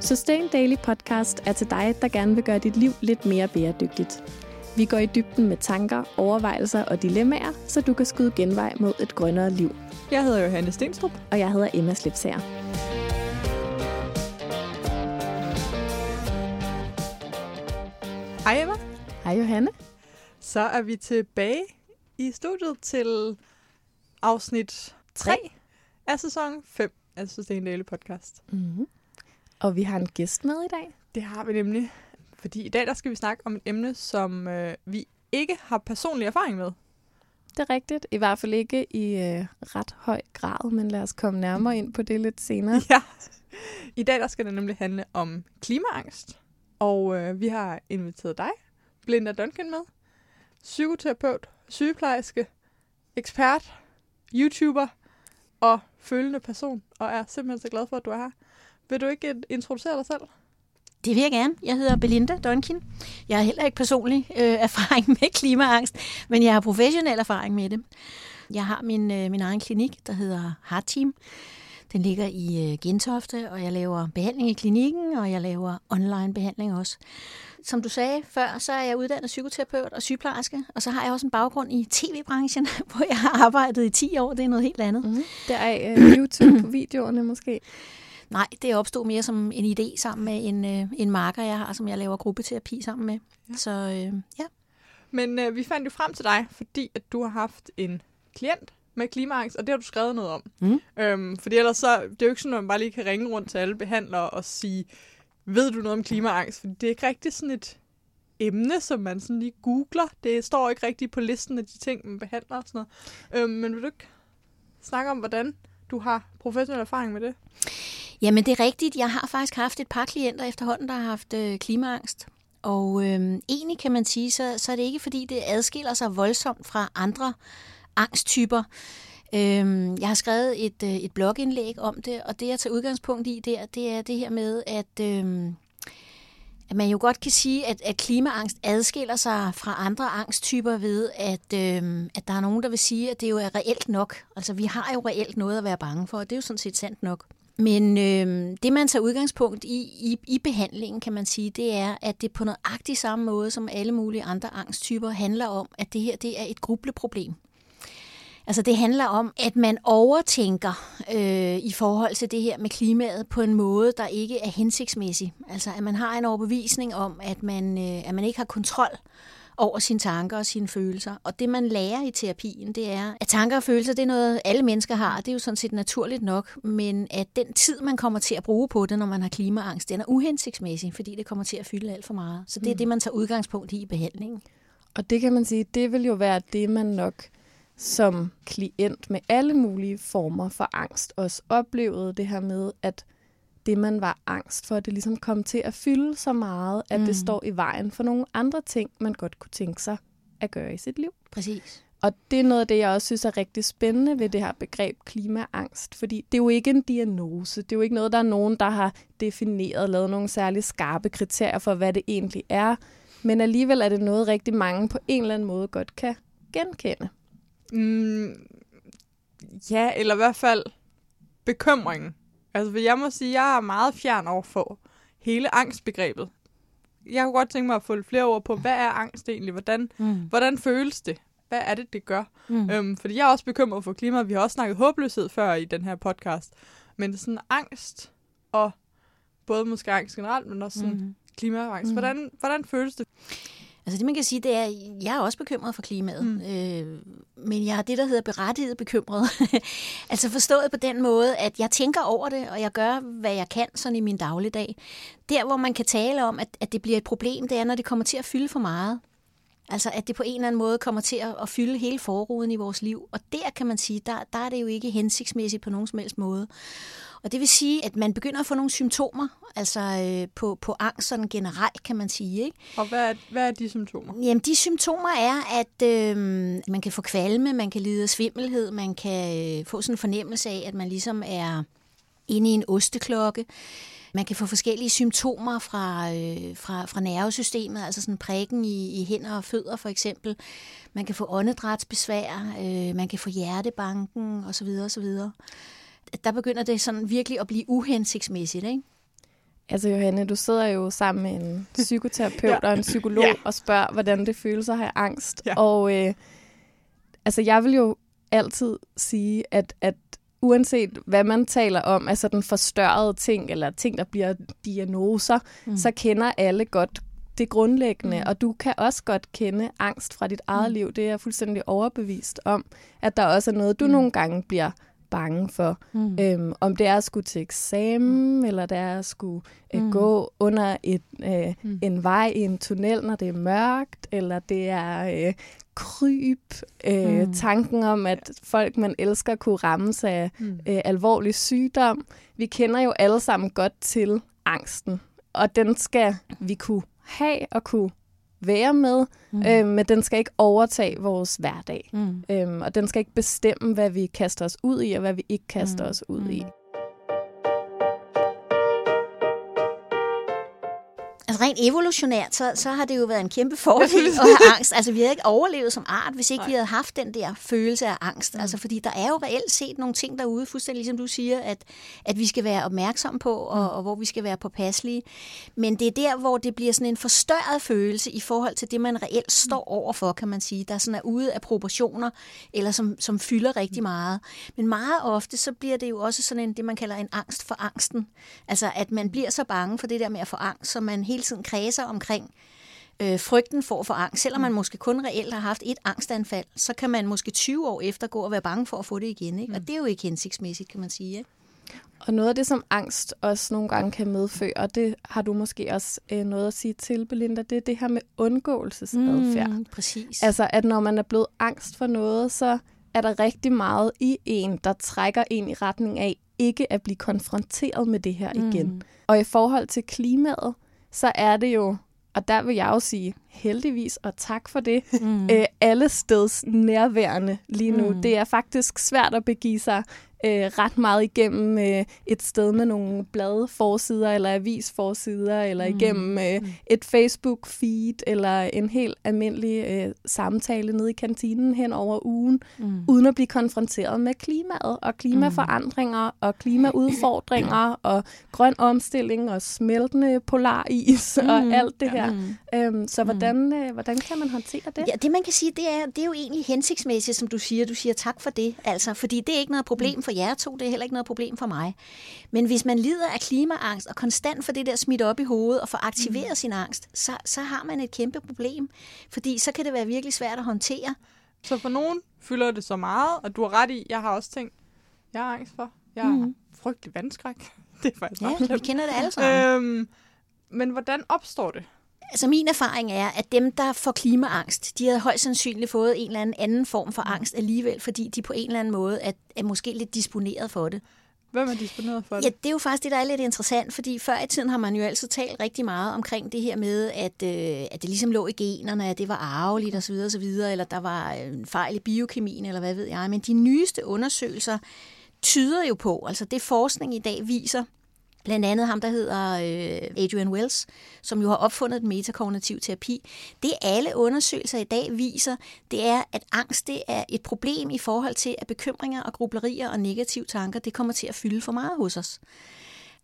Sustain Daily Podcast er til dig, der gerne vil gøre dit liv lidt mere bæredygtigt. Vi går i dybden med tanker, overvejelser og dilemmaer, så du kan skyde genvej mod et grønnere liv. Jeg hedder Johanne Stenstrup. Og jeg hedder Emma Slipsager. Hej Emma. Hej Johanne. Så er vi tilbage i studiet til afsnit 3 af sæson 5 af Sustain Daily Podcast. Mm-hmm. Og vi har en gæst med i dag. Det har vi nemlig, fordi i dag der skal vi snakke om et emne, som øh, vi ikke har personlig erfaring med. Det er rigtigt. I hvert fald ikke i øh, ret høj grad, men lad os komme nærmere ind på det lidt senere. Ja. I dag der skal det nemlig handle om klimaangst. Og øh, vi har inviteret dig, Blinda Duncan, med. Psykoterapeut, sygeplejerske, ekspert, YouTuber og følende person. Og er simpelthen så glad for, at du er her. Vil du ikke introducere dig selv? Det vil jeg gerne. Jeg hedder Belinda Donkin. Jeg har heller ikke personlig øh, erfaring med klimaangst, men jeg har professionel erfaring med det. Jeg har min, øh, min egen klinik, der hedder Heart Team. Den ligger i øh, Gentofte, og jeg laver behandling i klinikken, og jeg laver online behandling også. Som du sagde før, så er jeg uddannet psykoterapeut og sygeplejerske, og så har jeg også en baggrund i tv-branchen, hvor jeg har arbejdet i 10 år. Det er noget helt andet. Mm. Det er øh, YouTube på videoerne måske. Nej, det opstod mere som en idé sammen med en, øh, en marker, jeg har, som jeg laver gruppeterapi sammen med. Ja. Så øh, ja. Men øh, vi fandt jo frem til dig, fordi at du har haft en klient med klimaangst, og det har du skrevet noget om. Mm. Øhm, fordi ellers så, det er jo ikke sådan, at man bare lige kan ringe rundt til alle behandlere og sige, ved du noget om klimaangst? For det er ikke rigtig sådan et emne, som man sådan lige googler. Det står ikke rigtig på listen af de ting, man behandler og sådan noget. Øhm, men vil du ikke snakke om, hvordan du har professionel erfaring med det? Jamen, det er rigtigt. Jeg har faktisk haft et par klienter efterhånden, der har haft øh, klimaangst. Og øh, egentlig kan man sige, så, så er det ikke fordi, det adskiller sig voldsomt fra andre angsttyper. Øhm, jeg har skrevet et, øh, et blogindlæg om det, og det jeg tager udgangspunkt i der, det er det her med, at, øhm, at man jo godt kan sige, at, at klimaangst adskiller sig fra andre angsttyper ved, at, øhm, at der er nogen, der vil sige, at det jo er reelt nok. Altså, vi har jo reelt noget at være bange for, og det er jo sådan set sandt nok. Men øh, det, man tager udgangspunkt i, i i behandlingen, kan man sige, det er, at det på nøjagtig samme måde som alle mulige andre angsttyper handler om, at det her det er et grubleproblem. Altså det handler om, at man overtænker øh, i forhold til det her med klimaet på en måde, der ikke er hensigtsmæssig. Altså at man har en overbevisning om, at man, øh, at man ikke har kontrol over sine tanker og sine følelser. Og det, man lærer i terapien, det er, at tanker og følelser, det er noget, alle mennesker har. Det er jo sådan set naturligt nok. Men at den tid, man kommer til at bruge på det, når man har klimaangst, den er uhensigtsmæssig, fordi det kommer til at fylde alt for meget. Så det er mm. det, man tager udgangspunkt i i behandlingen. Og det kan man sige, det vil jo være det, man nok som klient med alle mulige former for angst også oplevede det her med, at det, man var angst for, det ligesom kom til at fylde så meget, at mm. det står i vejen for nogle andre ting, man godt kunne tænke sig at gøre i sit liv. Præcis. Og det er noget af det, jeg også synes er rigtig spændende ved det her begreb klimaangst. Fordi det er jo ikke en diagnose. Det er jo ikke noget, der er nogen, der har defineret, lavet nogle særligt skarpe kriterier for, hvad det egentlig er. Men alligevel er det noget, rigtig mange på en eller anden måde godt kan genkende. Mm, ja, eller i hvert fald bekymringen. Altså, jeg må sige, jeg er meget fjern over for hele angstbegrebet. Jeg kunne godt tænke mig at få flere ord på, hvad er angst egentlig? Hvordan, mm. hvordan føles det? Hvad er det, det gør? Mm. Øhm, fordi jeg er også bekymret for klimaet. Vi har også snakket håbløshed før i den her podcast. Men sådan angst, og både måske angst generelt, men også sådan mm. klimaangst. Mm. Hvordan, hvordan føles det? Altså det, man kan sige, det er, jeg er også bekymret for klimaet, mm. øh, men jeg er det, der hedder berettiget bekymret. altså forstået på den måde, at jeg tænker over det, og jeg gør, hvad jeg kan sådan i min dagligdag. Der, hvor man kan tale om, at, at det bliver et problem, det er, når det kommer til at fylde for meget. Altså at det på en eller anden måde kommer til at, fylde hele forruden i vores liv. Og der kan man sige, der, der er det jo ikke hensigtsmæssigt på nogen som helst måde. Og det vil sige, at man begynder at få nogle symptomer, altså øh, på, på angst sådan generelt, kan man sige. Ikke? Og hvad er, hvad er de symptomer? Jamen, de symptomer er, at øh, man kan få kvalme, man kan lide af svimmelhed, man kan øh, få sådan en fornemmelse af, at man ligesom er inde i en osteklokke. Man kan få forskellige symptomer fra, øh, fra, fra nervesystemet, altså sådan prikken i, i hænder og fødder for eksempel. Man kan få åndedrætsbesvær, øh, man kan få hjertebanken osv. osv der begynder det sådan virkelig at blive uhensigtsmæssigt, ikke? Altså Johanne, du sidder jo sammen med en psykoterapeut ja. og en psykolog ja. og spørger, hvordan det føles at have angst. Ja. Og øh, altså jeg vil jo altid sige, at, at uanset hvad man taler om, altså den forstørrede ting, eller ting, der bliver diagnoser, mm. så kender alle godt det grundlæggende, mm. og du kan også godt kende angst fra dit eget mm. liv. Det er jeg fuldstændig overbevist om, at der også er noget, du mm. nogle gange bliver bange for. Mm. Øhm, om det er at skulle til eksamen, mm. eller det er at skulle øh, mm. gå under et, øh, mm. en vej i en tunnel, når det er mørkt, eller det er øh, kryb, øh, mm. tanken om, at folk, man elsker, kunne rammes af mm. øh, alvorlig sygdom. Vi kender jo alle sammen godt til angsten, og den skal vi kunne have og kunne være med, mm. øh, men den skal ikke overtage vores hverdag. Mm. Øhm, og den skal ikke bestemme, hvad vi kaster os ud i, og hvad vi ikke kaster mm. os ud mm. i. Altså rent evolutionært, så, så har det jo været en kæmpe fordel at have angst. Altså vi havde ikke overlevet som art, hvis ikke Nej. vi havde haft den der følelse af angst. Mm. Altså fordi der er jo reelt set nogle ting derude, fuldstændig ligesom du siger, at, at vi skal være opmærksom på, og, mm. og hvor vi skal være påpasselige. Men det er der, hvor det bliver sådan en forstørret følelse i forhold til det, man reelt står mm. overfor, kan man sige. Der sådan er ude af proportioner, eller som, som fylder rigtig meget. Men meget ofte, så bliver det jo også sådan en, det, man kalder en angst for angsten. Altså at man bliver så bange for det der med at få angst, så man hele tiden kredser omkring øh, frygten for at få angst. Selvom man mm. måske kun reelt har haft et angstanfald, så kan man måske 20 år efter gå og være bange for at få det igen. Ikke? Og mm. det er jo ikke hensigtsmæssigt, kan man sige. Ikke? Og noget af det, som angst også nogle gange kan medføre, og det har du måske også øh, noget at sige til, Belinda, det er det her med undgåelsesadfærd. Mm, præcis. Altså, at når man er blevet angst for noget, så er der rigtig meget i en, der trækker en i retning af ikke at blive konfronteret med det her igen. Mm. Og i forhold til klimaet, så er det jo, og der vil jeg jo sige heldigvis, og tak for det, mm. øh, alle steds nærværende lige nu. Mm. Det er faktisk svært at begive sig øh, ret meget igennem øh, et sted med nogle bladforsider eller avisforsider, eller mm. igennem øh, mm. et Facebook-feed, eller en helt almindelig øh, samtale nede i kantinen hen over ugen, mm. uden at blive konfronteret med klimaet og klimaforandringer mm. og klimaudfordringer og grøn omstilling og smeltende polaris mm. og alt det her. Mm. Øhm, så hvordan, øh, hvordan kan man håndtere det? Ja, det man kan sige, det er, det er jo egentlig hensigtsmæssigt, som du siger. Du siger tak for det, altså, fordi det er ikke noget problem mm for jer to, det er heller ikke noget problem for mig. Men hvis man lider af klimaangst og konstant får det der smidt op i hovedet og får aktiveret mm. sin angst, så, så har man et kæmpe problem. Fordi så kan det være virkelig svært at håndtere. Så for nogen fylder det så meget, og du har ret i, jeg har også tænkt, jeg har angst for. Jeg har mm. frygtelig vandskræk. Det er faktisk Ja, vi kender det alle sammen. Øhm, men hvordan opstår det? Altså min erfaring er, at dem, der får klimaangst, de har højst sandsynligt fået en eller anden anden form for angst alligevel, fordi de på en eller anden måde er, er måske lidt disponeret for det. Hvem er disponeret for det? Ja, det er jo faktisk det, der er lidt interessant, fordi før i tiden har man jo altid talt rigtig meget omkring det her med, at, øh, at det ligesom lå i generne, at det var arveligt osv. osv., eller der var en fejl i biokemien, eller hvad ved jeg. Men de nyeste undersøgelser tyder jo på, altså det forskning i dag viser, Blandt andet ham, der hedder øh, Adrian Wells, som jo har opfundet den metakognitiv terapi. Det alle undersøgelser i dag viser, det er, at angst det er et problem i forhold til, at bekymringer og grublerier og negative tanker, det kommer til at fylde for meget hos os.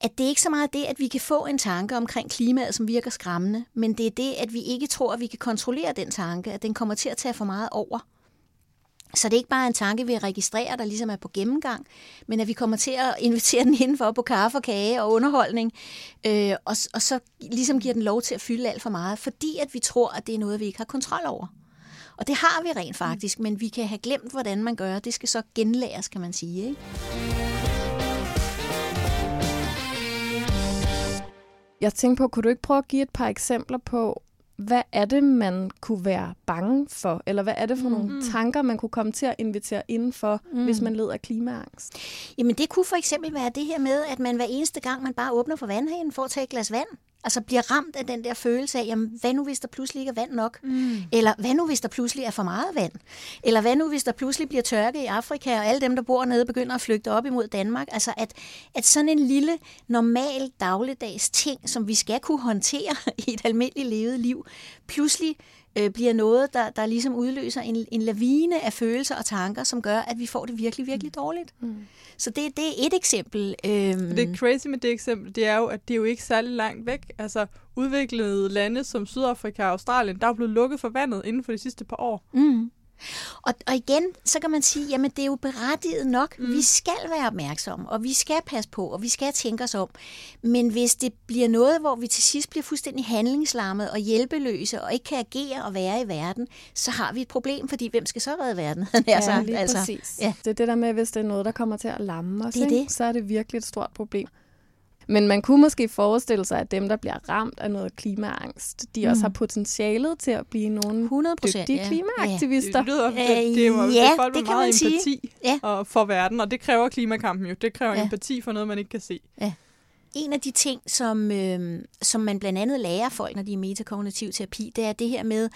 At det ikke så meget det, at vi kan få en tanke omkring klimaet, som virker skræmmende, men det er det, at vi ikke tror, at vi kan kontrollere den tanke, at den kommer til at tage for meget over. Så det er ikke bare en tanke, vi registrerer, der ligesom er på gennemgang, men at vi kommer til at invitere den indenfor på kaffe og kage og underholdning, øh, og, og så ligesom giver den lov til at fylde alt for meget, fordi at vi tror, at det er noget, vi ikke har kontrol over. Og det har vi rent faktisk, men vi kan have glemt, hvordan man gør. Det skal så genlæres, kan man sige. Ikke? Jeg tænker på, kunne du ikke prøve at give et par eksempler på, hvad er det, man kunne være bange for? Eller hvad er det for mm. nogle tanker, man kunne komme til at invitere indenfor, mm. hvis man led af klimaangst? Jamen det kunne for eksempel være det her med, at man hver eneste gang, man bare åbner for vandhanen for at tage et glas vand, altså bliver ramt af den der følelse af, jamen, hvad nu hvis der pludselig ikke er vand nok? Mm. Eller hvad nu hvis der pludselig er for meget vand? Eller hvad nu hvis der pludselig bliver tørke i Afrika, og alle dem, der bor nede, begynder at flygte op imod Danmark? Altså at, at sådan en lille, normal, dagligdags ting, som vi skal kunne håndtere i et almindeligt levet liv, pludselig øh, bliver noget, der, der ligesom udløser en, en lavine af følelser og tanker, som gør, at vi får det virkelig, virkelig dårligt. Mm. Så det, det er et eksempel. Øhm. Det er crazy med det eksempel, det er jo, at det er jo ikke særlig langt væk. Altså udviklede lande som Sydafrika og Australien, der er blevet lukket for vandet inden for de sidste par år. Mm. Og, og igen, så kan man sige, jamen det er jo berettiget nok. Mm. Vi skal være opmærksomme, og vi skal passe på, og vi skal tænke os om. Men hvis det bliver noget, hvor vi til sidst bliver fuldstændig handlingslammet og hjælpeløse, og ikke kan agere og være i verden, så har vi et problem, fordi hvem skal så redde verden? ja, sagt, lige altså. præcis. Ja. Det er det der med, hvis det er noget, der kommer til at lamme os, det er det. så er det virkelig et stort problem. Men man kunne måske forestille sig, at dem, der bliver ramt af noget klimaangst, de mm. også har potentialet til at blive nogle 100 dygtige ja. klimaaktivister. Det, lyder, det, det, er jo ja, folk med meget empati sige. Ja. for verden, og det kræver klimakampen jo. Det kræver ja. empati for noget, man ikke kan se. Ja en af de ting, som, øh, som man blandt andet lærer folk, når de er i metakognitiv terapi, det er det her med,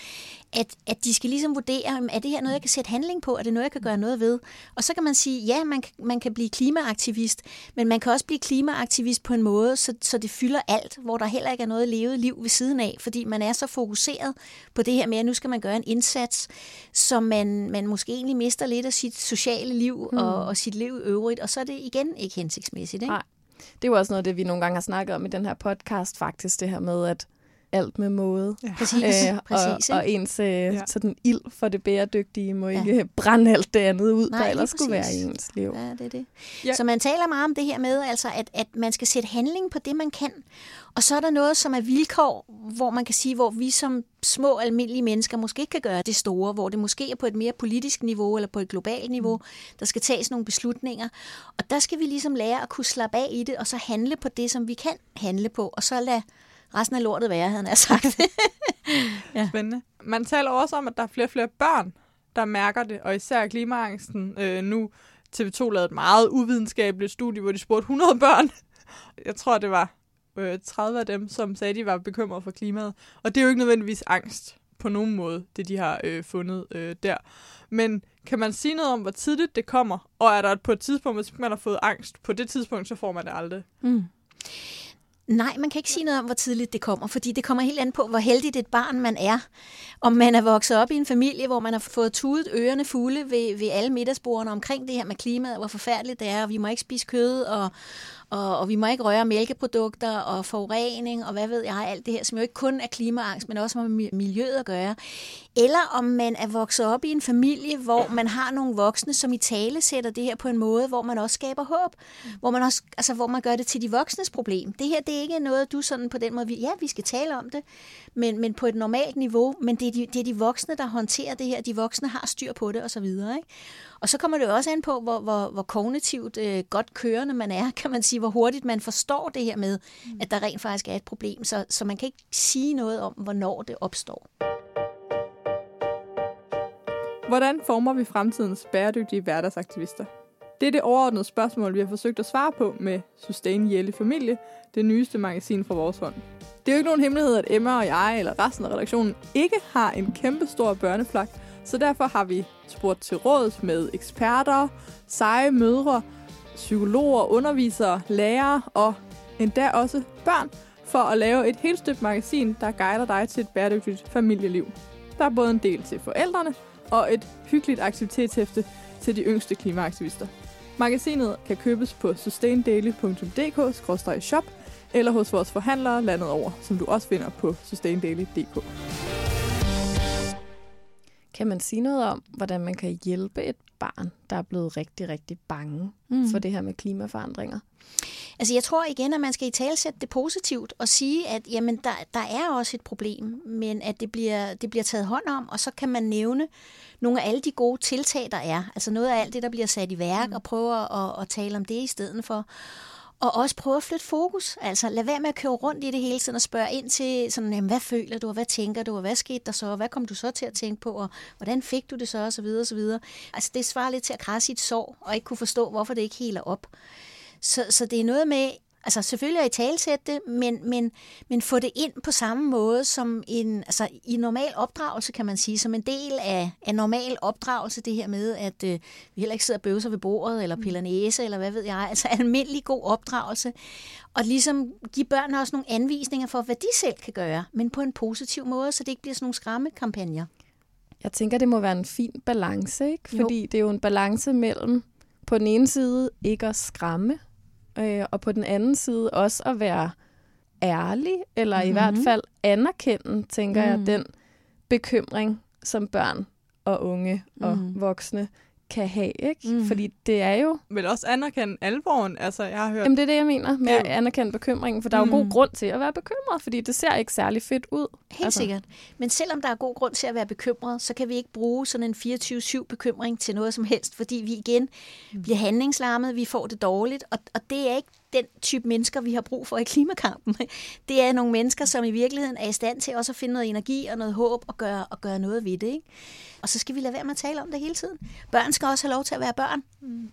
at, at de skal ligesom vurdere, er det her noget, jeg kan sætte handling på? Er det noget, jeg kan gøre noget ved? Og så kan man sige, ja, man, man kan blive klimaaktivist, men man kan også blive klimaaktivist på en måde, så, så det fylder alt, hvor der heller ikke er noget levet liv ved siden af, fordi man er så fokuseret på det her med, at nu skal man gøre en indsats, som man, man måske egentlig mister lidt af sit sociale liv mm. og, og sit liv øvrigt, og så er det igen ikke hensigtsmæssigt. Ikke? Nej. Det er jo også noget af det, vi nogle gange har snakket om i den her podcast, faktisk, det her med, at alt med måde. Ja. Præcis, Æ, præcis. Og, og ens øh, ja. sådan ild for det bæredygtige må ja. ikke brænde alt det andet ud, Nej, der ellers skulle være i ens liv. Ja, det er det. Ja. Så man taler meget om det her med, altså, at, at man skal sætte handling på det, man kan. Og så er der noget, som er vilkår, hvor man kan sige, hvor vi som små almindelige mennesker måske ikke kan gøre det store, hvor det måske er på et mere politisk niveau eller på et globalt niveau, mm. der skal tages nogle beslutninger. Og der skal vi ligesom lære at kunne slappe af i det, og så handle på det, som vi kan handle på, og så lade resten af lortet være, havde han sagt. ja. Spændende. Man taler også om, at der er flere og flere børn, der mærker det, og især klimaangsten. Øh, nu TV2 lavede et meget uvidenskabeligt studie, hvor de spurgte 100 børn. Jeg tror, det var øh, 30 af dem, som sagde, at de var bekymrede for klimaet. Og det er jo ikke nødvendigvis angst på nogen måde, det de har øh, fundet øh, der. Men kan man sige noget om, hvor tidligt det kommer? Og er der på et tidspunkt, hvis man har fået angst, på det tidspunkt, så får man det aldrig? Mm. Nej, man kan ikke sige noget om, hvor tidligt det kommer, fordi det kommer helt an på, hvor heldigt et barn man er. Om man er vokset op i en familie, hvor man har fået tudet ørerne fulde ved, ved alle middagsbordene omkring det her med klimaet, hvor forfærdeligt det er, og vi må ikke spise kød, og, og, og vi må ikke røre mælkeprodukter og forurening og hvad ved jeg, alt det her, som jo ikke kun er klimaangst, men også har med miljøet at gøre. Eller om man er vokset op i en familie, hvor man har nogle voksne, som i tale sætter det her på en måde, hvor man også skaber håb, hvor man også, altså hvor man gør det til de voksnes problem. Det her, det er ikke noget, du sådan på den måde, ja, vi skal tale om det, men, men på et normalt niveau, men det er, de, det er de voksne, der håndterer det her, de voksne har styr på det osv., ikke? Og så kommer det jo også an på, hvor, hvor, hvor kognitivt øh, godt kørende man er, kan man sige, hvor hurtigt man forstår det her med, mm. at der rent faktisk er et problem. Så, så man kan ikke sige noget om, hvornår det opstår. Hvordan former vi fremtidens bæredygtige hverdagsaktivister? Det er det overordnede spørgsmål, vi har forsøgt at svare på med Sustain Jelle Familie, det nyeste magasin fra vores hånd. Det er jo ikke nogen hemmelighed, at Emma og jeg, eller resten af redaktionen, ikke har en kæmpe stor børneflok, så derfor har vi spurgt til råd med eksperter, seje mødre, psykologer, undervisere, lærere og endda også børn, for at lave et helt støbt magasin, der guider dig til et bæredygtigt familieliv. Der er både en del til forældrene og et hyggeligt aktivitetshæfte til de yngste klimaaktivister. Magasinet kan købes på sustaindaily.dk-shop eller hos vores forhandlere landet over, som du også finder på sustaindaily.dk. Kan man sige noget om, hvordan man kan hjælpe et barn, der er blevet rigtig, rigtig bange mm. for det her med klimaforandringer? Altså jeg tror igen, at man skal i talsætte det positivt og sige, at jamen, der, der er også et problem, men at det bliver, det bliver taget hånd om, og så kan man nævne nogle af alle de gode tiltag, der er. Altså noget af alt det, der bliver sat i værk, mm. og prøve at, at tale om det i stedet for. Og også prøve at flytte fokus. Altså lad være med at køre rundt i det hele tiden og spørge ind til, sådan, jamen, hvad føler du, og hvad tænker du, og hvad skete der så, og hvad kom du så til at tænke på, og hvordan fik du det så, og så videre, og så videre. Altså det svarer lidt til at krasse i et sår, og ikke kunne forstå, hvorfor det ikke heler op. Så, så det er noget med Altså selvfølgelig er i talsætte det, men, men, men få det ind på samme måde som en, altså i normal opdragelse, kan man sige, som en del af, af normal opdragelse, det her med, at øh, vi heller ikke sidder og bøvser ved bordet, eller piller næse, eller hvad ved jeg, altså almindelig god opdragelse. Og ligesom give børnene også nogle anvisninger for, hvad de selv kan gøre, men på en positiv måde, så det ikke bliver sådan nogle skræmmekampagner. Jeg tænker, det må være en fin balance, ikke? Fordi jo. det er jo en balance mellem på den ene side ikke at skræmme, øh, og på den anden side også at være ærlig, eller mm-hmm. i hvert mhm. fald anerkende, tænker mm. jeg, den bekymring, som børn og unge og mm. voksne kan have, ikke? Mm. Fordi det er jo... Men også anerkende alvoren, altså jeg har hørt... Jamen det er det, jeg mener med at anerkende bekymringen, for der er jo mm. god grund til at være bekymret, fordi det ser ikke særlig fedt ud. Helt altså. sikkert. Men selvom der er god grund til at være bekymret, så kan vi ikke bruge sådan en 24-7 bekymring til noget som helst, fordi vi igen mm. bliver handlingslarmet, vi får det dårligt, og, og det er ikke den type mennesker, vi har brug for i klimakampen. Det er nogle mennesker, som i virkeligheden er i stand til også at finde noget energi og noget håb og gøre, og gøre noget ved det. Ikke? Og så skal vi lade være med at tale om det hele tiden. Børn skal også have lov til at være børn. Mm.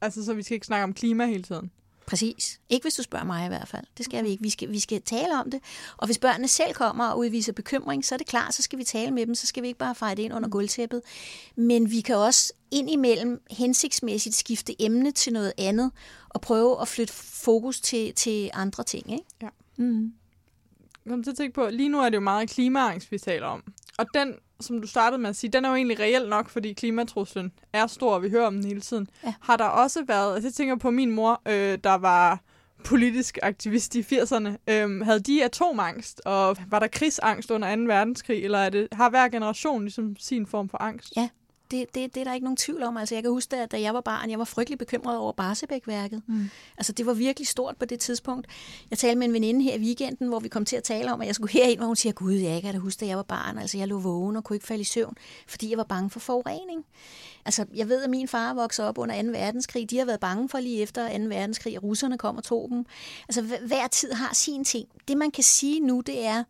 Altså, så vi skal ikke snakke om klima hele tiden? Præcis. Ikke hvis du spørger mig i hvert fald. Det skal vi ikke. Vi skal, vi skal tale om det. Og hvis børnene selv kommer og udviser bekymring, så er det klart, så skal vi tale med dem. Så skal vi ikke bare fejre det ind under gulvtæppet. Men vi kan også indimellem hensigtsmæssigt skifte emne til noget andet og prøve at flytte fokus til, til andre ting. Ikke? Ja. Mm. Kom til at tænke på, lige nu er det jo meget klimaangst, vi taler om. Og den som du startede med at sige, den er jo egentlig reelt nok, fordi klimatruslen er stor, og vi hører om den hele tiden. Ja. Har der også været, altså jeg tænker på min mor, øh, der var politisk aktivist i 80'erne, øh, havde de atomangst, og var der krigsangst under 2. verdenskrig, eller er det, har hver generation ligesom sin form for angst? Ja, det, det, det er der ikke nogen tvivl om. Altså, jeg kan huske, at da jeg var barn, jeg var frygtelig bekymret over Barsebæk-værket. Mm. Altså, det var virkelig stort på det tidspunkt. Jeg talte med en veninde her i weekenden, hvor vi kom til at tale om, at jeg skulle herind, hvor hun siger, gud, jeg kan da huske, at jeg var barn. Altså, jeg lå vågen og kunne ikke falde i søvn, fordi jeg var bange for forurening. Altså, jeg ved, at min far voksede op under 2. verdenskrig. De har været bange for lige efter 2. verdenskrig, at russerne kom og tog dem. Altså, hver tid har sin ting. Det, man kan sige nu, det er,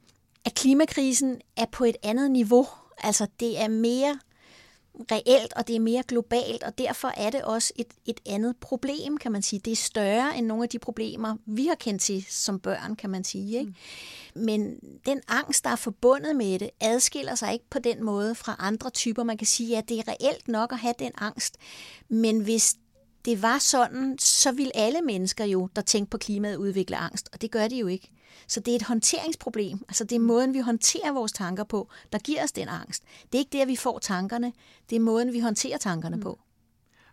at klimakrisen er på et andet niveau. Altså, det er mere reelt, og det er mere globalt, og derfor er det også et, et andet problem, kan man sige. Det er større end nogle af de problemer, vi har kendt til som børn, kan man sige. Ikke? Mm. Men den angst, der er forbundet med det, adskiller sig ikke på den måde fra andre typer. Man kan sige, at det er reelt nok at have den angst, men hvis det var sådan, så vil alle mennesker jo, der tænker på klimaet, udvikle angst, og det gør de jo ikke. Så det er et håndteringsproblem. Altså det er måden, vi håndterer vores tanker på, der giver os den angst. Det er ikke det, at vi får tankerne. Det er måden, vi håndterer tankerne mm. på.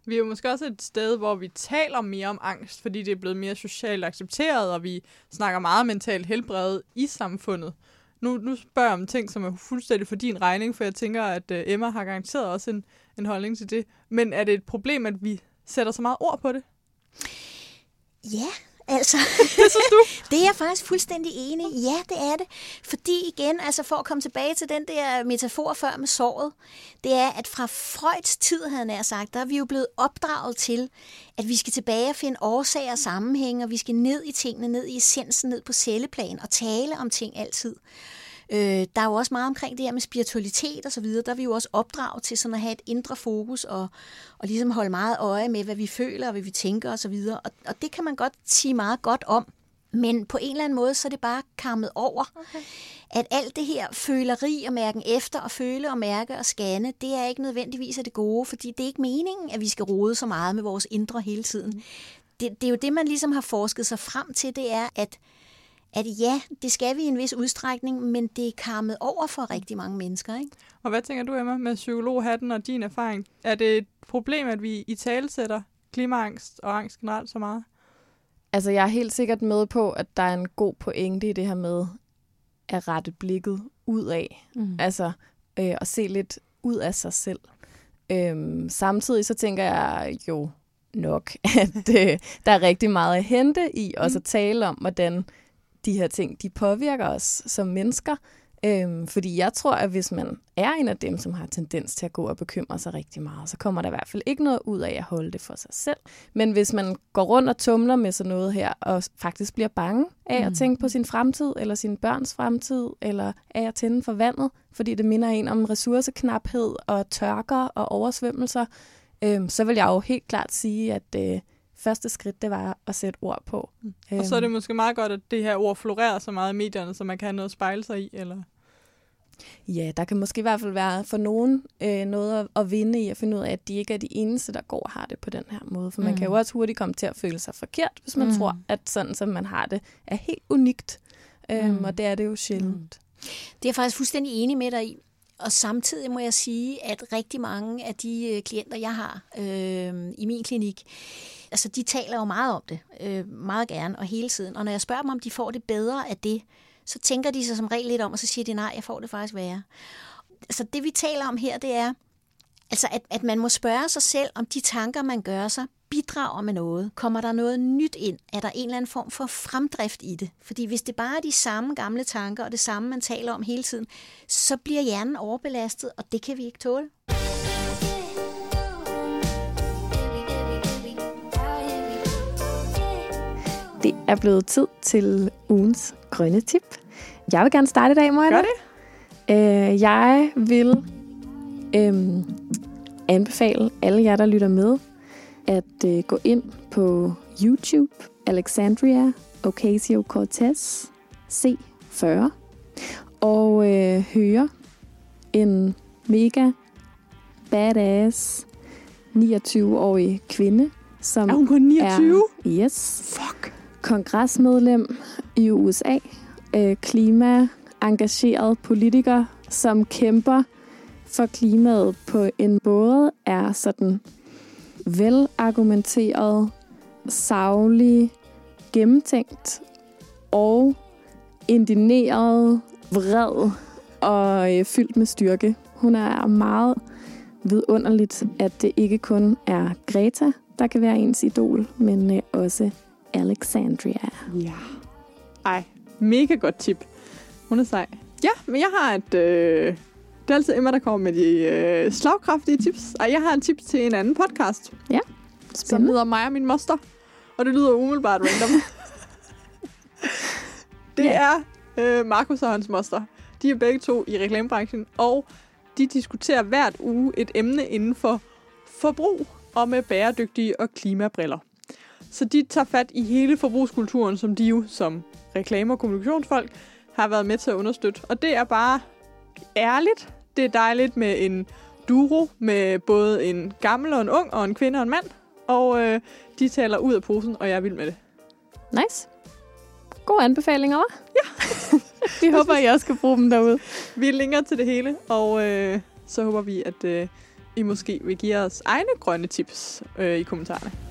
Vi er jo måske også et sted, hvor vi taler mere om angst, fordi det er blevet mere socialt accepteret, og vi snakker meget mentalt helbred i samfundet. Nu, nu spørger jeg om ting, som er fuldstændig for din regning, for jeg tænker, at øh, Emma har garanteret også en, en holdning til det. Men er det et problem, at vi sætter så meget ord på det? Ja, Altså, det synes du? det er jeg faktisk fuldstændig enig i. Ja, det er det. Fordi igen, altså for at komme tilbage til den der metafor før med såret, det er, at fra Freuds tid, havde jeg sagt, der er vi jo blevet opdraget til, at vi skal tilbage og finde årsager og sammenhæng, og vi skal ned i tingene, ned i essensen, ned på celleplan og tale om ting altid. Øh, der er jo også meget omkring det her med spiritualitet og så videre. Der er vi jo også opdraget til sådan at have et indre fokus og, og ligesom holde meget øje med, hvad vi føler og hvad vi tænker og så videre. Og, og det kan man godt sige meget godt om. Men på en eller anden måde, så er det bare kammet over. Okay. At alt det her føleri og mærken efter og føle og mærke og scanne, det er ikke nødvendigvis af det gode, fordi det er ikke meningen, at vi skal rode så meget med vores indre hele tiden. Mm. Det, det er jo det, man ligesom har forsket sig frem til, det er, at at ja, det skal vi i en vis udstrækning, men det er karmet over for rigtig mange mennesker. Ikke? Og hvad tænker du, Emma, med psykologhatten og din erfaring? Er det et problem, at vi i tale sætter klimaangst og angst generelt så meget? Altså, jeg er helt sikkert med på, at der er en god pointe i det her med at rette blikket ud af. Mm. Altså, øh, at se lidt ud af sig selv. Øhm, samtidig så tænker jeg jo nok, at øh, der er rigtig meget at hente i også mm. at tale om, hvordan de her ting, de påvirker os som mennesker. Øhm, fordi jeg tror, at hvis man er en af dem, som har tendens til at gå og bekymre sig rigtig meget, så kommer der i hvert fald ikke noget ud af at holde det for sig selv. Men hvis man går rundt og tumler med sådan noget her, og faktisk bliver bange af mm. at tænke på sin fremtid, eller sin børns fremtid, eller af at tænde for vandet, fordi det minder en om ressourceknaphed og tørker og oversvømmelser, øhm, så vil jeg jo helt klart sige, at øh, første skridt, det var at sætte ord på. Mm. Og så er det måske meget godt, at det her ord florerer så meget i medierne, så man kan have noget at spejle sig i, eller? Ja, der kan måske i hvert fald være for nogen øh, noget at, at vinde i at finde ud af, at de ikke er de eneste, der går og har det på den her måde. For man kan jo også hurtigt komme til at føle sig forkert, hvis man mm. tror, at sådan som man har det, er helt unikt. Øhm, mm. Og det er det jo sjældent. Mm. Det er jeg faktisk fuldstændig enig med dig i. Og samtidig må jeg sige, at rigtig mange af de øh, klienter, jeg har øh, i min klinik, altså de taler jo meget om det, øh, meget gerne og hele tiden. Og når jeg spørger dem, om de får det bedre af det, så tænker de sig som regel lidt om, og så siger de, nej, jeg får det faktisk værre. Så det vi taler om her, det er, altså at, at man må spørge sig selv, om de tanker, man gør sig, bidrager med noget? Kommer der noget nyt ind? Er der en eller anden form for fremdrift i det? Fordi hvis det bare er de samme gamle tanker, og det samme, man taler om hele tiden, så bliver hjernen overbelastet, og det kan vi ikke tåle. Det er blevet tid til ugens grønne tip. Jeg vil gerne starte i dag, Moja. Gør det. Øh, jeg vil øh, anbefale alle jer, der lytter med, at øh, gå ind på YouTube, Alexandria Ocasio-Cortez C40, og øh, høre en mega badass 29-årig kvinde, som er hun kun 29? Er, yes. Fuck. Kongresmedlem i USA, øh, klimaengageret politiker, som kæmper for klimaet på en måde, er sådan velargumenteret, savlig, gennemtænkt og indineret, vred og øh, fyldt med styrke. Hun er meget vidunderligt, at det ikke kun er Greta, der kan være ens idol, men øh, også Alexandria. Ja. Ej, mega godt tip. Hun er sej. Ja, men jeg har et... Øh, det er altid Emma, der kommer med de øh, slagkraftige tips. Og jeg har et tip til en anden podcast. Ja, spændende. Som hedder mig og min moster. Og det lyder umiddelbart random. det ja. er øh, Markus og hans moster. De er begge to i reklamebranchen, og de diskuterer hvert uge et emne inden for forbrug og med bæredygtige og klimabriller. Så de tager fat i hele forbrugskulturen, som de jo som reklame- og kommunikationsfolk har været med til at understøtte. Og det er bare ærligt. Det er dejligt med en duro med både en gammel og en ung, og en kvinde og en mand. Og øh, de taler ud af posen, og jeg er vild med det. Nice. God anbefalinger, hva'? Ja. vi håber, I også kan bruge dem derude. Vi linker til det hele, og øh, så håber vi, at øh, I måske vil give os egne grønne tips øh, i kommentarerne.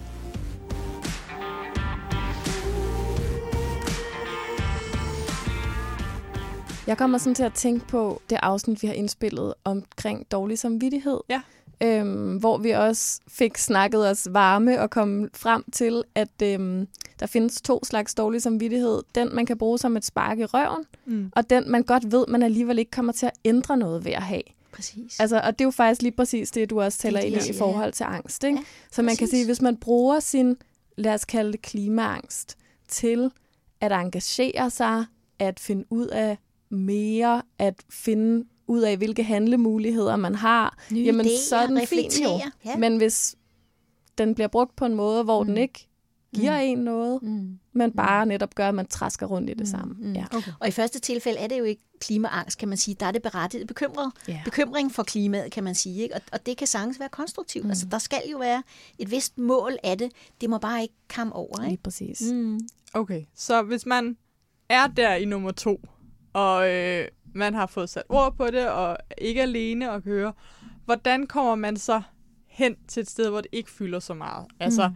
Jeg kommer sådan til at tænke på det afsnit, vi har indspillet omkring dårlig samvittighed. Ja. Øhm, hvor vi også fik snakket os varme og kom frem til, at øhm, der findes to slags dårlig samvittighed. Den, man kan bruge som et spark i røven, mm. og den, man godt ved, man alligevel ikke kommer til at ændre noget ved at have. Præcis. Altså, og det er jo faktisk lige præcis det, du også tæller ind i i forhold til angst. Ikke? Ja, Så man kan sige, hvis man bruger sin, lad os kalde det klimaangst, til at engagere sig, at finde ud af mere, at finde ud af, hvilke handlemuligheder man har, Nye jamen idéer, så er den fin jo. Ja. Men hvis den bliver brugt på en måde, hvor mm. den ikke giver mm. en noget, Mm. men bare netop gør, at man træsker rundt i det samme. Mm. Ja. Okay. Og i første tilfælde er det jo ikke klimaangst, kan man sige. Der er det berettiget bekymret. Ja. Bekymring for klimaet, kan man sige. Ikke? Og, og det kan sagtens være konstruktivt. Mm. Altså, der skal jo være et vist mål af det. Det må bare ikke komme over. Lige Ikke? præcis. Mm. Okay, så hvis man er der i nummer to, og øh, man har fået sat ord på det, og ikke alene og høre, hvordan kommer man så hen til et sted, hvor det ikke fylder så meget? Altså, Mm.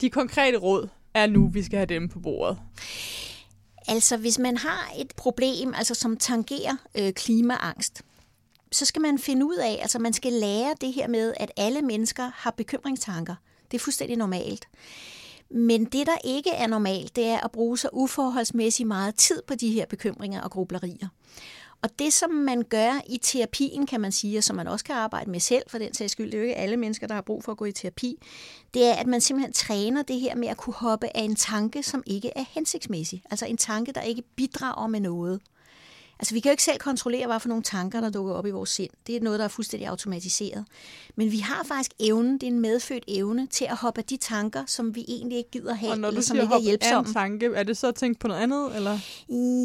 de konkrete råd er nu, vi skal have dem på bordet. Altså, hvis man har et problem, altså som tangerer øh, klimaangst, så skal man finde ud af, altså man skal lære det her med, at alle mennesker har bekymringstanker. Det er fuldstændig normalt. Men det, der ikke er normalt, det er at bruge så uforholdsmæssigt meget tid på de her bekymringer og grublerier. Og det, som man gør i terapien, kan man sige, og som man også kan arbejde med selv, for den sags skyld, det er jo ikke alle mennesker, der har brug for at gå i terapi, det er, at man simpelthen træner det her med at kunne hoppe af en tanke, som ikke er hensigtsmæssig. Altså en tanke, der ikke bidrager med noget. Altså, vi kan jo ikke selv kontrollere, hvad for nogle tanker, der dukker op i vores sind. Det er noget, der er fuldstændig automatiseret. Men vi har faktisk evnen, det er en medfødt evne, til at hoppe af de tanker, som vi egentlig ikke gider have, Og når eller du som ikke er hop af hjælpsomme. en tanke, er det så at tænke på noget andet? Eller?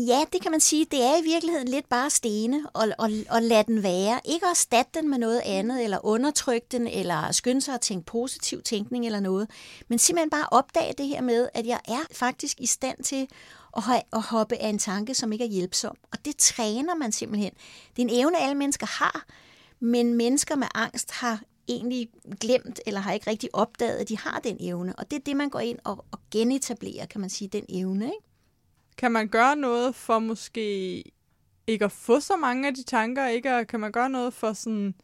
Ja, det kan man sige. Det er i virkeligheden lidt bare stene og, og, og lade den være. Ikke at erstatte den med noget andet, eller undertrykke den, eller skynde sig at tænke positiv tænkning eller noget. Men simpelthen bare opdage det her med, at jeg er faktisk i stand til at, ho- at hoppe af en tanke, som ikke er hjælpsom. Og det træner man simpelthen. Det er en evne, alle mennesker har, men mennesker med angst har egentlig glemt, eller har ikke rigtig opdaget, at de har den evne. Og det er det, man går ind og, og genetablerer, kan man sige, den evne. Ikke? Kan man gøre noget for måske ikke at få så mange af de tanker? Ikke at, kan man gøre noget for sådan,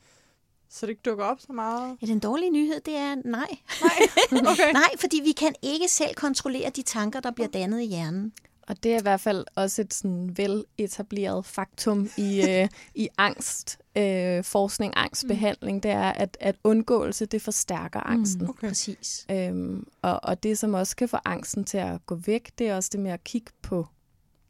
så det ikke dukker op så meget? Ja, den dårlige nyhed, det er nej. Nej, okay. Nej, fordi vi kan ikke selv kontrollere de tanker, der bliver dannet i hjernen. Og det er i hvert fald også et sådan veletableret faktum i, øh, i angst, øh, forskning, angstbehandling, det er, at, at undgåelse, det forstærker angsten. Mm. Okay. Præcis. Øhm, og, og det, som også kan få angsten til at gå væk, det er også det med at kigge på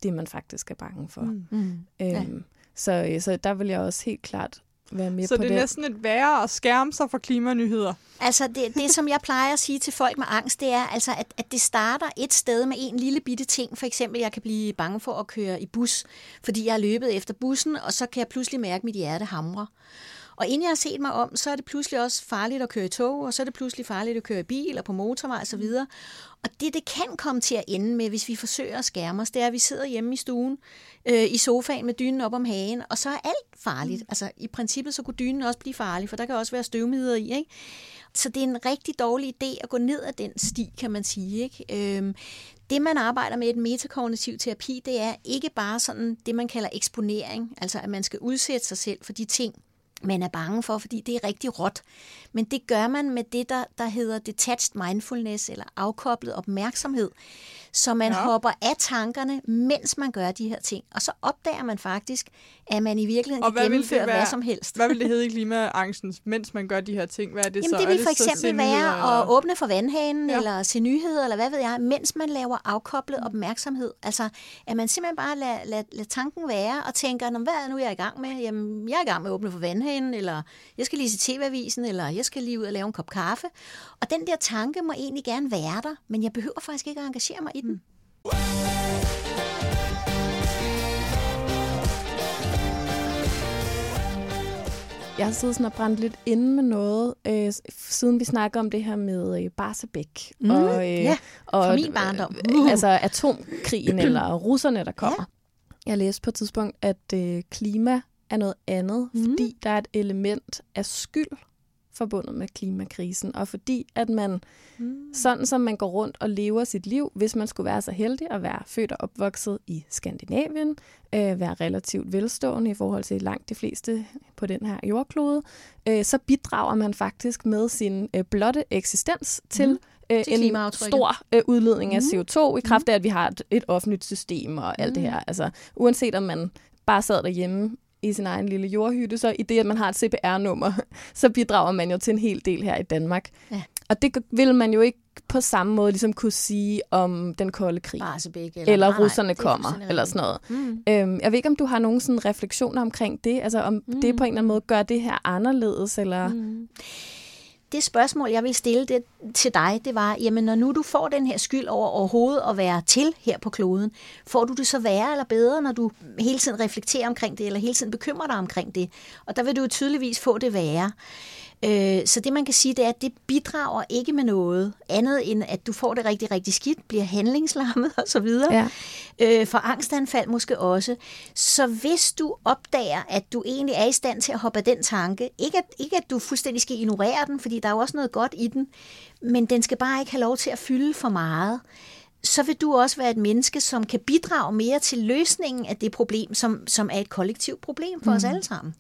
det, man faktisk er bange for. Mm. Mm. Ja. Øhm, så, øh, så der vil jeg også helt klart være med Så på det er det. næsten et værre at skærme sig for klimanyheder. Altså, det, det, som jeg plejer at sige til folk med angst, det er, altså, at, at det starter et sted med en lille bitte ting. For eksempel, jeg kan blive bange for at køre i bus, fordi jeg har løbet efter bussen, og så kan jeg pludselig mærke, at mit hjerte hamrer. Og inden jeg har set mig om, så er det pludselig også farligt at køre i tog, og så er det pludselig farligt at køre i bil og på motorvej osv. Og det, det kan komme til at ende med, hvis vi forsøger at skærme os, det er, at vi sidder hjemme i stuen, øh, i sofaen med dynen op om hagen, og så er alt farligt. Altså, i princippet så kunne dynen også blive farlig, for der kan også være støvmider i, ikke? Så det er en rigtig dårlig idé at gå ned ad den sti, kan man sige. Ikke? Øhm, det, man arbejder med i den metakognitiv terapi, det er ikke bare sådan det, man kalder eksponering, altså at man skal udsætte sig selv for de ting, man er bange for, fordi det er rigtig råt. Men det gør man med det, der, der hedder detached mindfulness, eller afkoblet opmærksomhed. Så man Ja. hopper af tankerne, mens man gør de her ting. Og så opdager man faktisk, at man i virkeligheden Og kan det gennemføre være? hvad som helst. Hvad vil det hedde i klimaangsten, mens man gør de her ting? Hvad er det Jamen, så? det vil for så se eksempel være eller? at åbne for vandhanen, Ja. eller se nyheder, eller hvad ved jeg, mens man laver afkoblet opmærksomhed. Altså, at man simpelthen bare lader lad, lad tanken være, og tænker, "Nå, hvad er nu jeg er i gang med? Jamen, jeg er i gang med at åbne for vandhanen, eller jeg skal lige se TV-avisen, eller jeg skal lige ud og lave en kop kaffe. Og den der tanke må egentlig gerne være der, men jeg behøver faktisk ikke at engagere mig i den. Jeg har siddet sådan og brændt lidt inde med noget, øh, siden vi snakker om det her med øh, Barsebæk. Mm, og, øh, ja, og, fra min barndom. Øh, altså atomkrigen eller russerne, der kommer. Jeg læste på et tidspunkt, at øh, klima er noget andet, Mhm. fordi der er et element af skyld forbundet med klimakrisen, og fordi at man, mm. sådan som man går rundt og lever sit liv, hvis man skulle være så heldig at være født og opvokset i Skandinavien, øh, være relativt velstående i forhold til langt de fleste på den her jordklode, øh, så bidrager man faktisk med sin øh, blotte eksistens til, øh, Til en klimaaftrykket. stor øh, udledning af Mhm. CO2 i kraft af, at vi har et, et offentligt system og alt det Mhm. her. Altså, uanset om man bare sad derhjemme i sin egen lille jordhytte, så i det, at man har et CPR-nummer, så bidrager man jo til en hel del her i Danmark. Ja. Og det vil man jo ikke på samme måde ligesom kunne sige om den kolde krig. Barsebæk, Eller, eller nej, russerne er kommer, eller sådan noget. Mm. Øhm, jeg ved ikke, om du har nogen sådan refleksioner omkring det, altså om mm. det på en eller anden måde gør det her anderledes, eller... Mm. Det spørgsmål, jeg vil stille det til dig, det var, jamen når nu du får den her skyld over overhovedet at være til her på kloden, får du det så værre eller bedre, når du hele tiden reflekterer omkring det, eller hele tiden bekymrer dig omkring det? Og der vil du jo tydeligvis få det værre. Øh, så det man kan sige, det er, at det bidrager ikke med noget andet, end at du får det rigtig, rigtig skidt, bliver handlingslammet osv. Ja. Øh, for angstanfald måske også. Så hvis du opdager, at du egentlig er i stand til at hoppe af den tanke, ikke at, ikke at du fuldstændig skal ignorere den, fordi der er jo også noget godt i den, men den skal bare ikke have lov til at fylde for meget, så vil du også være et menneske, som kan bidrage mere til løsningen af det problem, som, som er et kollektivt problem for mm. os alle sammen.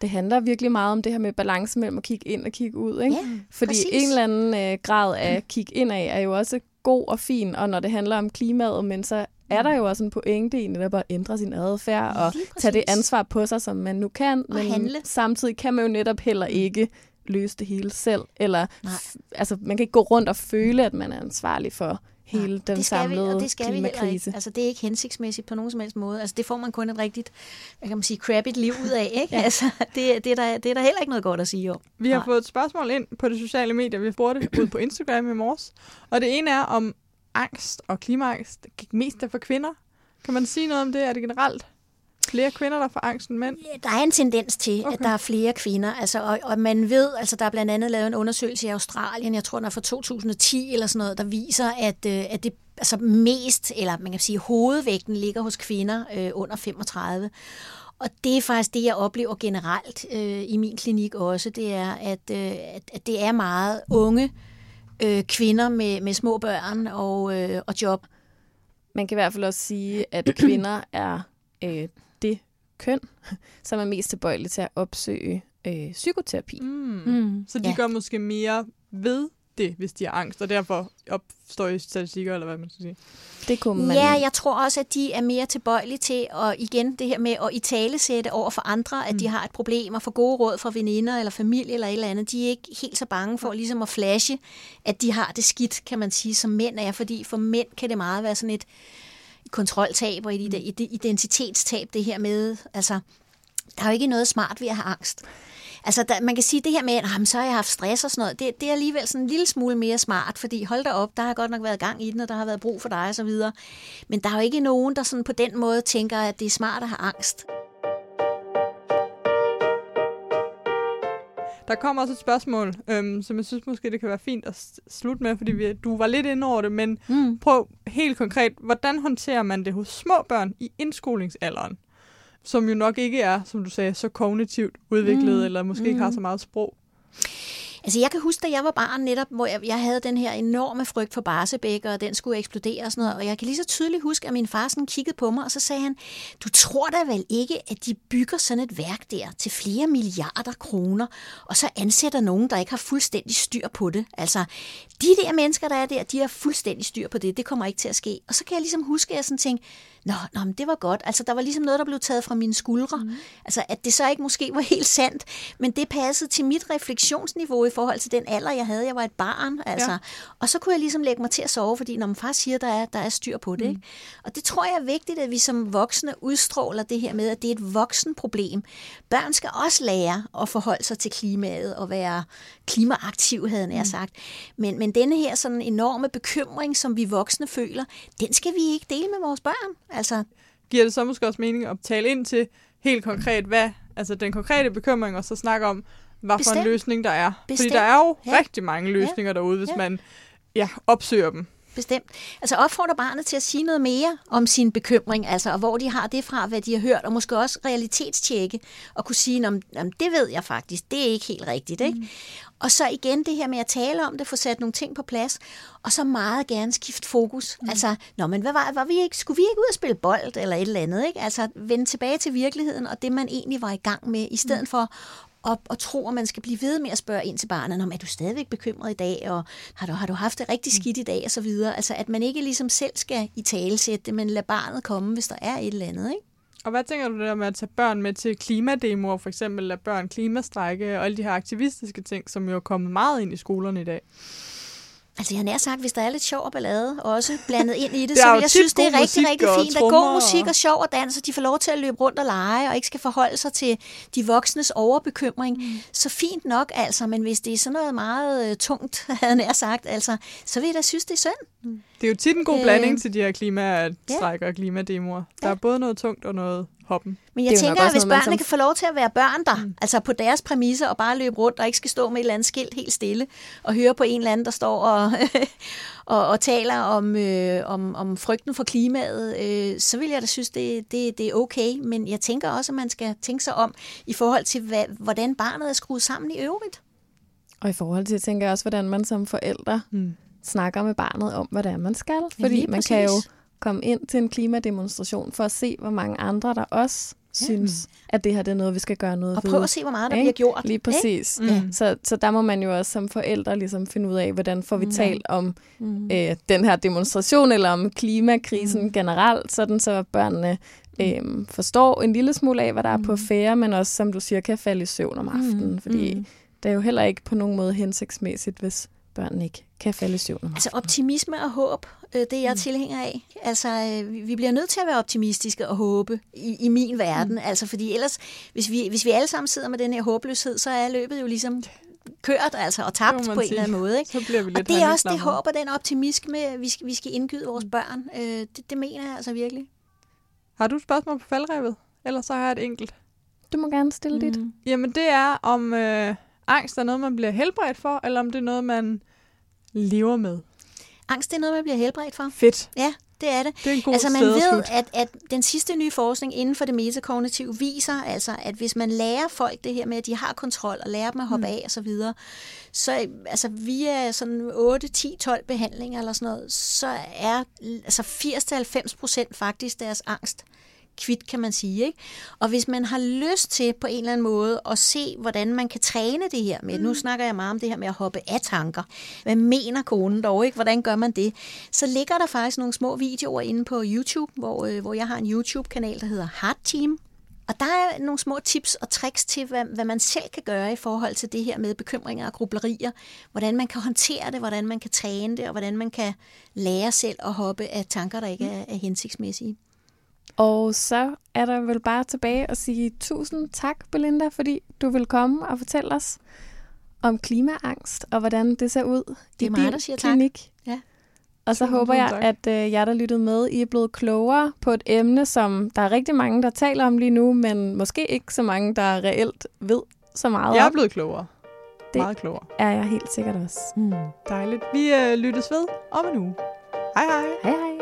Det handler virkelig meget om det her med balance mellem at kigge ind og kigge ud. Ikke? Ja, Fordi præcis. en eller anden øh, grad af kigge indad er jo også god og fin, og når det handler om klimaet, men så er der jo også en pointe i netop at ændre sin adfærd og tage det ansvar på sig, som man nu kan, Og men handle. samtidig kan man jo netop heller ikke løse det hele selv, eller altså man kan ikke gå rundt og føle, at man er ansvarlig for hele den det skal samlede vi, og det skal vi klimakrise. ikke. Altså, det er ikke hensigtsmæssigt på nogen som helst måde. Altså, det får man kun et rigtigt, hvad kan man sige, crappigt liv ud af, ikke? ja. Altså, det, det, er der, det er der heller ikke noget godt at sige om. Vi har Nej. fået et spørgsmål ind på de sociale medier. Vi spurgte ud på Instagram i morges. Og det ene er, om angst og klimaangst gik mest er for kvinder. Kan man sige noget om det? Er det generelt flere kvinder, der får angst end mænd? Der er en tendens til, okay. At der er flere kvinder, altså, og, og man ved, altså der er blandt andet lavet en undersøgelse i Australien, jeg tror den er fra 2010 eller sådan noget, der viser, at, øh, at det altså mest, eller man kan sige hovedvægten ligger hos kvinder øh, under 35. Og det er faktisk det, jeg oplever generelt øh, i min klinik også, det er, at, øh, at, det er meget unge øh, kvinder med, med små børn og, øh, og job. Man kan i hvert fald også sige, at kvinder er øh, køn, som er mest tilbøjelige til at opsøge øh, psykoterapi. Mm. Mm. Så de Ja. gør måske mere ved det, hvis de har angst, og derfor opstår i statistikker, eller hvad man skal sige. Det kunne man... Ja, jeg tror også, at de er mere tilbøjelige til at igen det her med at italesætte over for andre, at de har et problem og få gode råd fra veninder eller familie eller et eller andet. De er ikke helt så bange for ligesom at flashe, at de har det skidt, kan man sige, som mænd er. Fordi for mænd kan det meget være sådan et kontroltab og et et identitetstab, det her med, altså, der er jo ikke noget smart ved at have angst. Altså, der, man kan sige det her med, at "Jamen, så har jeg haft stress og sådan noget, det, det er alligevel sådan en lille smule mere smart, fordi hold da op, der har godt nok været gang i den, og der har været brug for dig og så videre. Men der er jo ikke nogen, der sådan på den måde tænker, at det er smart at have angst. Der kommer også et spørgsmål, øhm, som jeg synes måske, det kan være fint at slutte med, fordi vi, du var lidt inde over det, men Mm. prøv helt konkret, hvordan håndterer man det hos små børn i indskolingsalderen? Som jo nok ikke er, som du sagde, så kognitivt udviklet, Mm. eller måske ikke har så meget sprog. Altså jeg kan huske, da jeg var barn netop, hvor jeg, jeg havde den her enorme frygt for Barsebæk, og den skulle eksplodere og sådan noget. Og jeg kan lige så tydeligt huske, at min far sådan kiggede på mig, og så sagde han, du tror da vel ikke, at de bygger sådan et værk der til flere milliarder kroner, og så ansætter nogen, der ikke har fuldstændig styr på det. Altså, de der mennesker, der er der, de har fuldstændig styr på det. Det kommer ikke til at ske. Og så kan jeg ligesom huske, at jeg sådan tænkte, Nå, nå men det var godt. Altså, der var ligesom noget, der blev taget fra mine skuldre. Mm. Altså, at det så ikke måske var helt sandt, men det passede til mit refleksionsniveau i forhold til den alder, jeg havde. Jeg var et barn, altså. Ja. Og så kunne jeg ligesom lægge mig til at sove, fordi når man far siger, der er, der er styr på det. Mm. Ikke? Og det tror jeg er vigtigt, at vi som voksne udstråler det her med, at det er et voksenproblem. Børn skal også lære at forholde sig til klimaet og være klimaaktiv, havde jeg sagt. Men, men denne her sådan enorme bekymring, som vi voksne føler, den skal vi ikke dele med vores børn. Altså, Giver det så måske også mening at tale ind til helt konkret, hvad, altså den konkrete bekymring, og så snakke om, hvad for en Bestemt. løsning der er. Bestemt. Fordi der er jo Ja. rigtig mange løsninger ja. derude, hvis Ja. man ja, opsøger dem. Bestemt. Altså opfordrer barnet til at sige noget mere om sin bekymring, altså og hvor de har det fra, hvad de har hørt, og måske også realitetstjekke, og kunne sige, om, det ved jeg faktisk, det er ikke helt rigtigt. Ikke? Mm. Og så igen det her med at tale om det, få sat nogle ting på plads, og så meget gerne skifte fokus. Mm. Altså, nå, men hvad var, var vi ikke, skulle vi ikke ud og spille bold, eller et eller andet? Ikke? Altså vende tilbage til virkeligheden, og det man egentlig var i gang med, i stedet mm. for og, og tro, at man skal blive ved med at spørge ind til barnet, om er du stadigvæk bekymret i dag, og har du, har du haft det rigtig skidt i dag, og så videre. Altså, at man ikke ligesom selv skal i tale sætte det, men lade barnet komme, hvis der er et eller andet, ikke? Og hvad tænker du der med at tage børn med til klimademoer, for eksempel lade børn klimastrække, og alle de her aktivistiske ting, som jo er kommet meget ind i skolerne i dag? Altså, jeg har nær sagt, hvis der er lidt sjov og ballade også blandet ind i det, så jeg synes, det er rigtig, rigtig fint. Der er god musik og sjov og dans, og de får lov til at løbe rundt og lege, og ikke skal forholde sig til de voksnes overbekymring. Mm. Så fint nok, altså, men hvis det er sådan noget meget øh, tungt, havde jeg nær sagt, altså, så vil jeg da synes, det er synd. Det er jo tit en god Øh, blanding til de her klimastrækker og klimademoer. Der er både noget tungt og noget hoppen. Men jeg er tænker, at også hvis børnene som- kan få lov til at være børn der, mm. altså på deres præmisser, og bare løbe rundt og ikke skal stå med et eller andet skilt helt stille, og høre på en eller anden, der står og, og, og taler om, øh, om, om frygten for klimaet, øh, så vil jeg da synes, det, det, det er okay. Men jeg tænker også, at man skal tænke sig om i forhold til, hvad, hvordan barnet er skruet sammen i øvrigt. Og i forhold til, tænker jeg også, hvordan man som forældre Mm. Snakker med barnet om, hvad det er, man skal. Ja, Fordi man kan jo komme ind til en klimademonstration for at se, hvor mange andre, der også ja. synes, at det her det er noget, vi skal gøre noget Og ved. prøve at se, hvor meget der Ikke? bliver gjort. Lige ikke? præcis. Mm. Så, så der må man jo også som forældre ligesom finde ud af, hvordan får vi Mm. talt om Mm. øh, den her demonstration, eller om klimakrisen Mm. generelt, sådan så børnene øh, forstår en lille smule af, hvad der er på Mm. færre, men også, som du siger, kan falde i søvn om aftenen. Mm. Fordi Mm. det er jo heller ikke på nogen måde hensigtsmæssigt, hvis børn ikke kan falde i søvn. Altså optimisme og håb, øh, det er jeg mm. tilhænger af. Altså, øh, vi bliver nødt til at være optimistiske og håbe i, i min verden. Mm. Altså, fordi ellers, hvis vi, hvis vi alle sammen sidder med den her håbløshed, så er løbet jo ligesom kørt altså, og tabt på en eller anden måde. Ikke? Så bliver vi lidt og det er også det håb og den optimisme, vi skal, vi skal indgyde vores børn. Øh, det, det mener jeg altså virkelig. Har du et spørgsmål på faldrevet? Ellers så har jeg et enkelt. Du må gerne stille mm. dit. Jamen det er, om øh, angst er noget, man bliver helbredt for, eller om det er noget, man lever med. Angst det er noget, man bliver helbredt for. Fedt. Ja, det er det. Det er en god altså man ved, at, at den sidste nye forskning inden for det metakognitive viser, altså, at hvis man lærer folk det her med, at de har kontrol, og lærer dem at hoppe mm. af og så videre, så altså, via sådan 8, 10, 12 behandlinger eller sådan noget, så er altså 80-90 procent faktisk deres angst kvit, kan man sige. Ikke? Og hvis man har lyst til på en eller anden måde at se, hvordan man kan træne det her med, mm. nu snakker jeg meget om det her med at hoppe af tanker. Hvad mener konen dog, ikke? Hvordan gør man det? Så ligger der faktisk nogle små videoer inde på YouTube, hvor, øh, hvor jeg har en YouTube-kanal, der hedder Heart Team. Og der er nogle små tips og tricks til, hvad, hvad man selv kan gøre i forhold til det her med bekymringer og grublerier. Hvordan man kan håndtere det, hvordan man kan træne det, og hvordan man kan lære selv at hoppe af tanker, der ikke er, er hensigtsmæssige. Og så er der vel bare tilbage at sige tusind tak, Belinda, fordi du vil komme og fortælle os om klimaangst og hvordan det ser ud det er i mig, din der siger klinik. Tak. Ja. Og så håber jeg, at øh, jer, der lyttede med, I er blevet klogere på et emne, som der er rigtig mange, der taler om lige nu, men måske ikke så mange, der reelt ved så meget Jeg er blevet klogere. Det- Meget klogere. Er jeg helt sikkert også. Mm. Dejligt. Vi øh, lyttes ved om en uge. Hej hej. Hej hej.